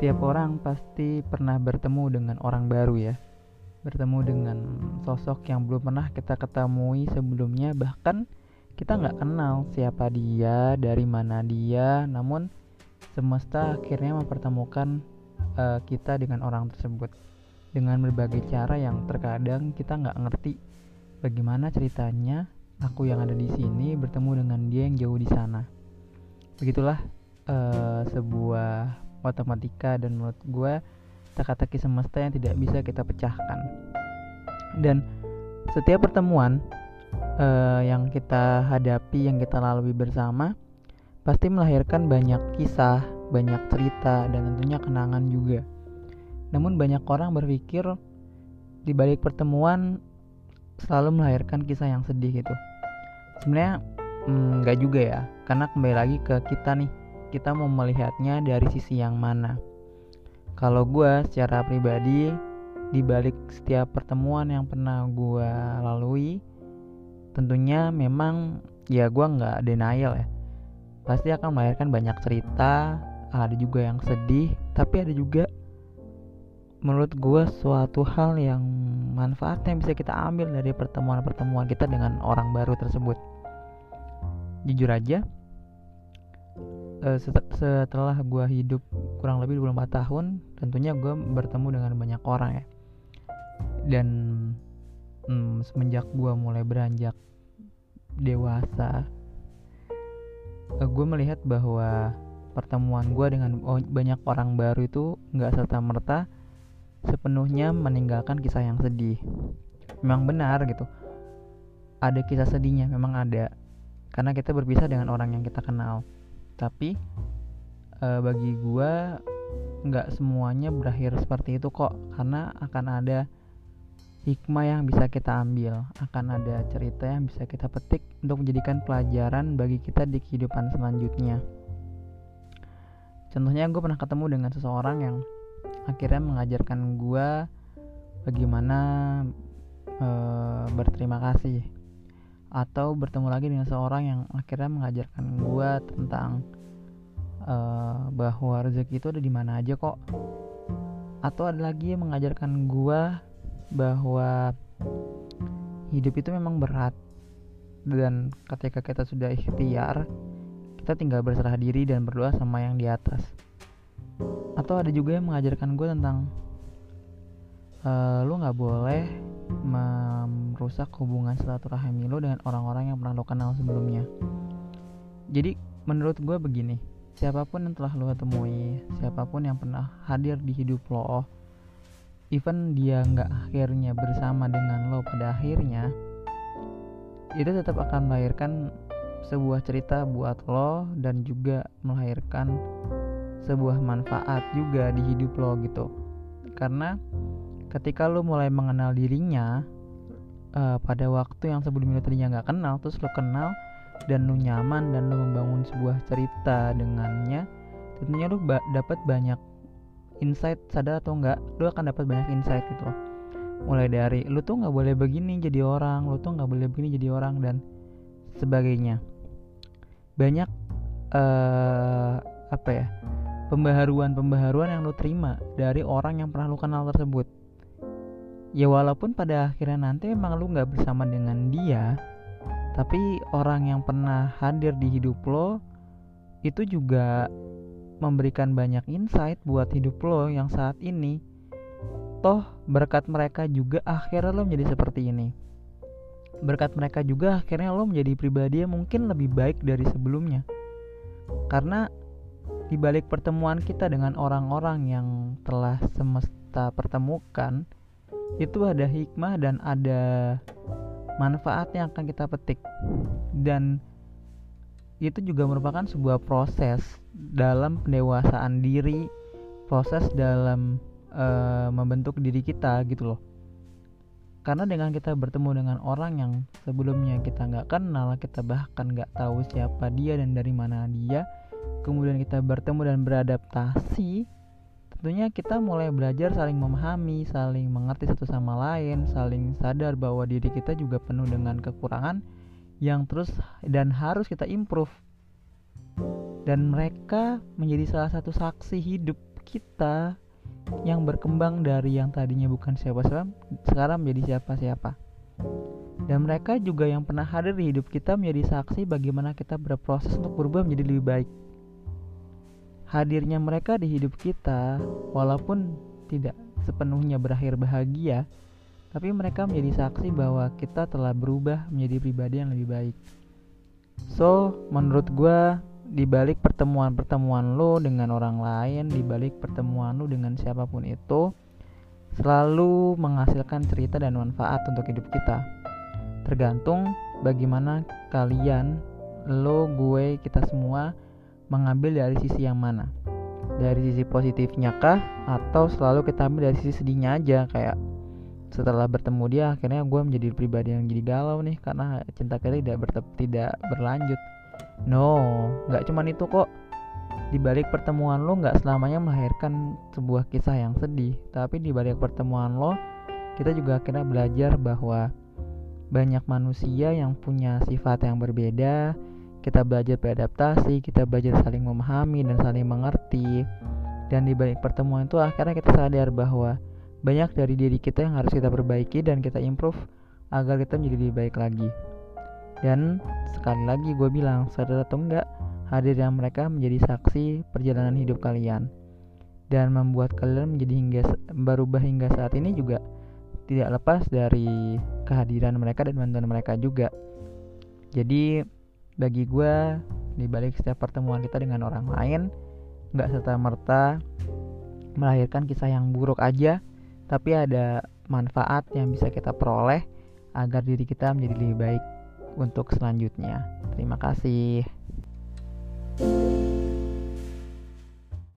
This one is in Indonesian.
Setiap orang pasti pernah bertemu dengan orang baru ya. Bertemu dengan sosok yang belum pernah kita ketemui sebelumnya. Bahkan kita nggak kenal siapa dia, dari mana dia. Namun semesta akhirnya mempertemukan uh, kita dengan orang tersebut. Dengan berbagai cara yang terkadang kita nggak ngerti Bagaimana ceritanya. Aku yang ada di sini bertemu dengan dia yang jauh di sana. Begitulah uh, sebuah matematika dan menurut gue teka-teki semesta yang tidak bisa kita pecahkan. Dan setiap pertemuan uh, yang kita hadapi yang kita lalui bersama pasti melahirkan banyak kisah banyak cerita dan tentunya kenangan juga. Namun banyak orang berpikir di balik pertemuan selalu melahirkan kisah yang sedih gitu. Sebenarnya mm, nggak mm, juga ya karena kembali lagi ke kita nih kita mau melihatnya dari sisi yang mana. Kalau gue secara pribadi, di balik setiap pertemuan yang pernah gue lalui, tentunya memang ya gue nggak denial ya. Pasti akan melahirkan banyak cerita, ada juga yang sedih, tapi ada juga menurut gue suatu hal yang manfaat yang bisa kita ambil dari pertemuan-pertemuan kita dengan orang baru tersebut. Jujur aja, uh, setelah gue hidup kurang lebih 24 tahun tentunya gue bertemu dengan banyak orang ya. Dan hmm, semenjak gue mulai beranjak dewasa eh, gue melihat bahwa pertemuan gue dengan banyak orang baru itu nggak serta merta sepenuhnya meninggalkan kisah yang sedih. Memang benar gitu. Ada kisah sedihnya memang ada. Karena kita berpisah dengan orang yang kita kenal tapi uh, bagi gue nggak semuanya berakhir seperti itu kok karena akan ada hikmah yang bisa kita ambil akan ada cerita yang bisa kita petik untuk menjadikan pelajaran bagi kita di kehidupan selanjutnya. Contohnya gue pernah ketemu dengan seseorang yang akhirnya mengajarkan gue bagaimana e, berterima kasih atau bertemu lagi dengan seorang yang akhirnya mengajarkan gue tentang uh, bahwa rezeki itu ada di mana aja kok. Atau ada lagi yang mengajarkan gue bahwa hidup itu memang berat. Dan ketika kita sudah ikhtiar kita tinggal berserah diri dan berdoa sama yang di atas. Atau ada juga yang mengajarkan gue tentang uh, lu nggak boleh merusak hubungan silaturahmi lo dengan orang-orang yang pernah lo kenal sebelumnya. Jadi menurut gue begini, siapa pun yang telah lo temui, siapa pun yang pernah hadir di hidup lo, even dia nggak akhirnya bersama dengan lo pada akhirnya, itu tetap akan melahirkan sebuah cerita buat lo dan juga melahirkan sebuah manfaat juga di hidup lo gitu. Karena ketika lu mulai mengenal dirinya uh, pada waktu yang sebelumnya lu tadinya nggak kenal terus lu kenal dan lu nyaman dan lu membangun sebuah cerita dengannya tentunya lu ba dapat banyak insight sadar atau enggak lu akan dapat banyak insight gitu loh. Mulai dari lu tuh nggak boleh begini jadi orang lu tuh nggak boleh begini jadi orang dan sebagainya. Banyak uh, apa ya pembaharuan-pembaharuan yang lu terima dari orang yang pernah lu kenal tersebut ya walaupun pada akhirnya nanti emang lu nggak bersama dengan dia tapi orang yang pernah hadir di hidup lo itu juga memberikan banyak insight buat hidup lo yang saat ini. Toh berkat mereka juga akhirnya lo menjadi seperti ini. Berkat mereka juga akhirnya lo menjadi pribadi yang mungkin lebih baik dari sebelumnya. Karena di balik pertemuan kita dengan orang-orang yang telah semesta pertemukan itu ada hikmah dan ada manfaat yang akan kita petik. Dan itu juga merupakan sebuah proses dalam pendewasaan diri proses dalam uh, membentuk diri kita gitu loh. Karena dengan kita bertemu dengan orang yang sebelumnya kita nggak kenal kita bahkan nggak tahu siapa dia dan dari mana dia kemudian kita bertemu dan beradaptasi tentunya kita mulai belajar saling memahami, saling mengerti satu sama lain, saling sadar bahwa diri kita juga penuh dengan kekurangan yang terus dan harus kita improve. Dan mereka menjadi salah satu saksi hidup kita yang berkembang dari yang tadinya bukan siapa-siapa sekarang menjadi siapa-siapa dan mereka juga yang pernah hadir di hidup kita menjadi saksi bagaimana kita berproses untuk berubah menjadi lebih baik hadirnya mereka di hidup kita walaupun tidak sepenuhnya berakhir bahagia tapi mereka menjadi saksi bahwa kita telah berubah menjadi pribadi yang lebih baik so menurut gue di balik pertemuan-pertemuan lo dengan orang lain, di balik pertemuan lo dengan siapa pun itu, selalu menghasilkan cerita dan manfaat untuk hidup kita. Tergantung bagaimana kalian, lo, gue, kita semua mengambil dari sisi yang mana. Dari sisi positifnya kah atau selalu kita ambil dari sisi sedihnya aja kayak setelah bertemu dia akhirnya gue menjadi pribadi yang jadi galau nih karena cinta kita tidak tidak berlanjut No, nggak cuman itu kok. Di balik pertemuan lo nggak selamanya melahirkan sebuah kisah yang sedih, tapi di balik pertemuan lo kita juga akhirnya belajar bahwa banyak manusia yang punya sifat yang berbeda. Kita belajar beradaptasi, kita belajar saling memahami dan saling mengerti. Dan di balik pertemuan itu akhirnya kita sadar bahwa banyak dari diri kita yang harus kita perbaiki dan kita improve agar kita menjadi lebih baik lagi. Dan sekali lagi gue bilang, sadar atau enggak, hadirnya mereka menjadi saksi perjalanan hidup kalian dan membuat kalian menjadi hingga berubah hingga saat ini juga tidak lepas dari kehadiran mereka dan bantuan mereka juga. Jadi bagi gue di balik setiap pertemuan kita dengan orang lain nggak serta merta melahirkan kisah yang buruk aja, tapi ada manfaat yang bisa kita peroleh agar diri kita menjadi lebih baik untuk selanjutnya. Terima kasih.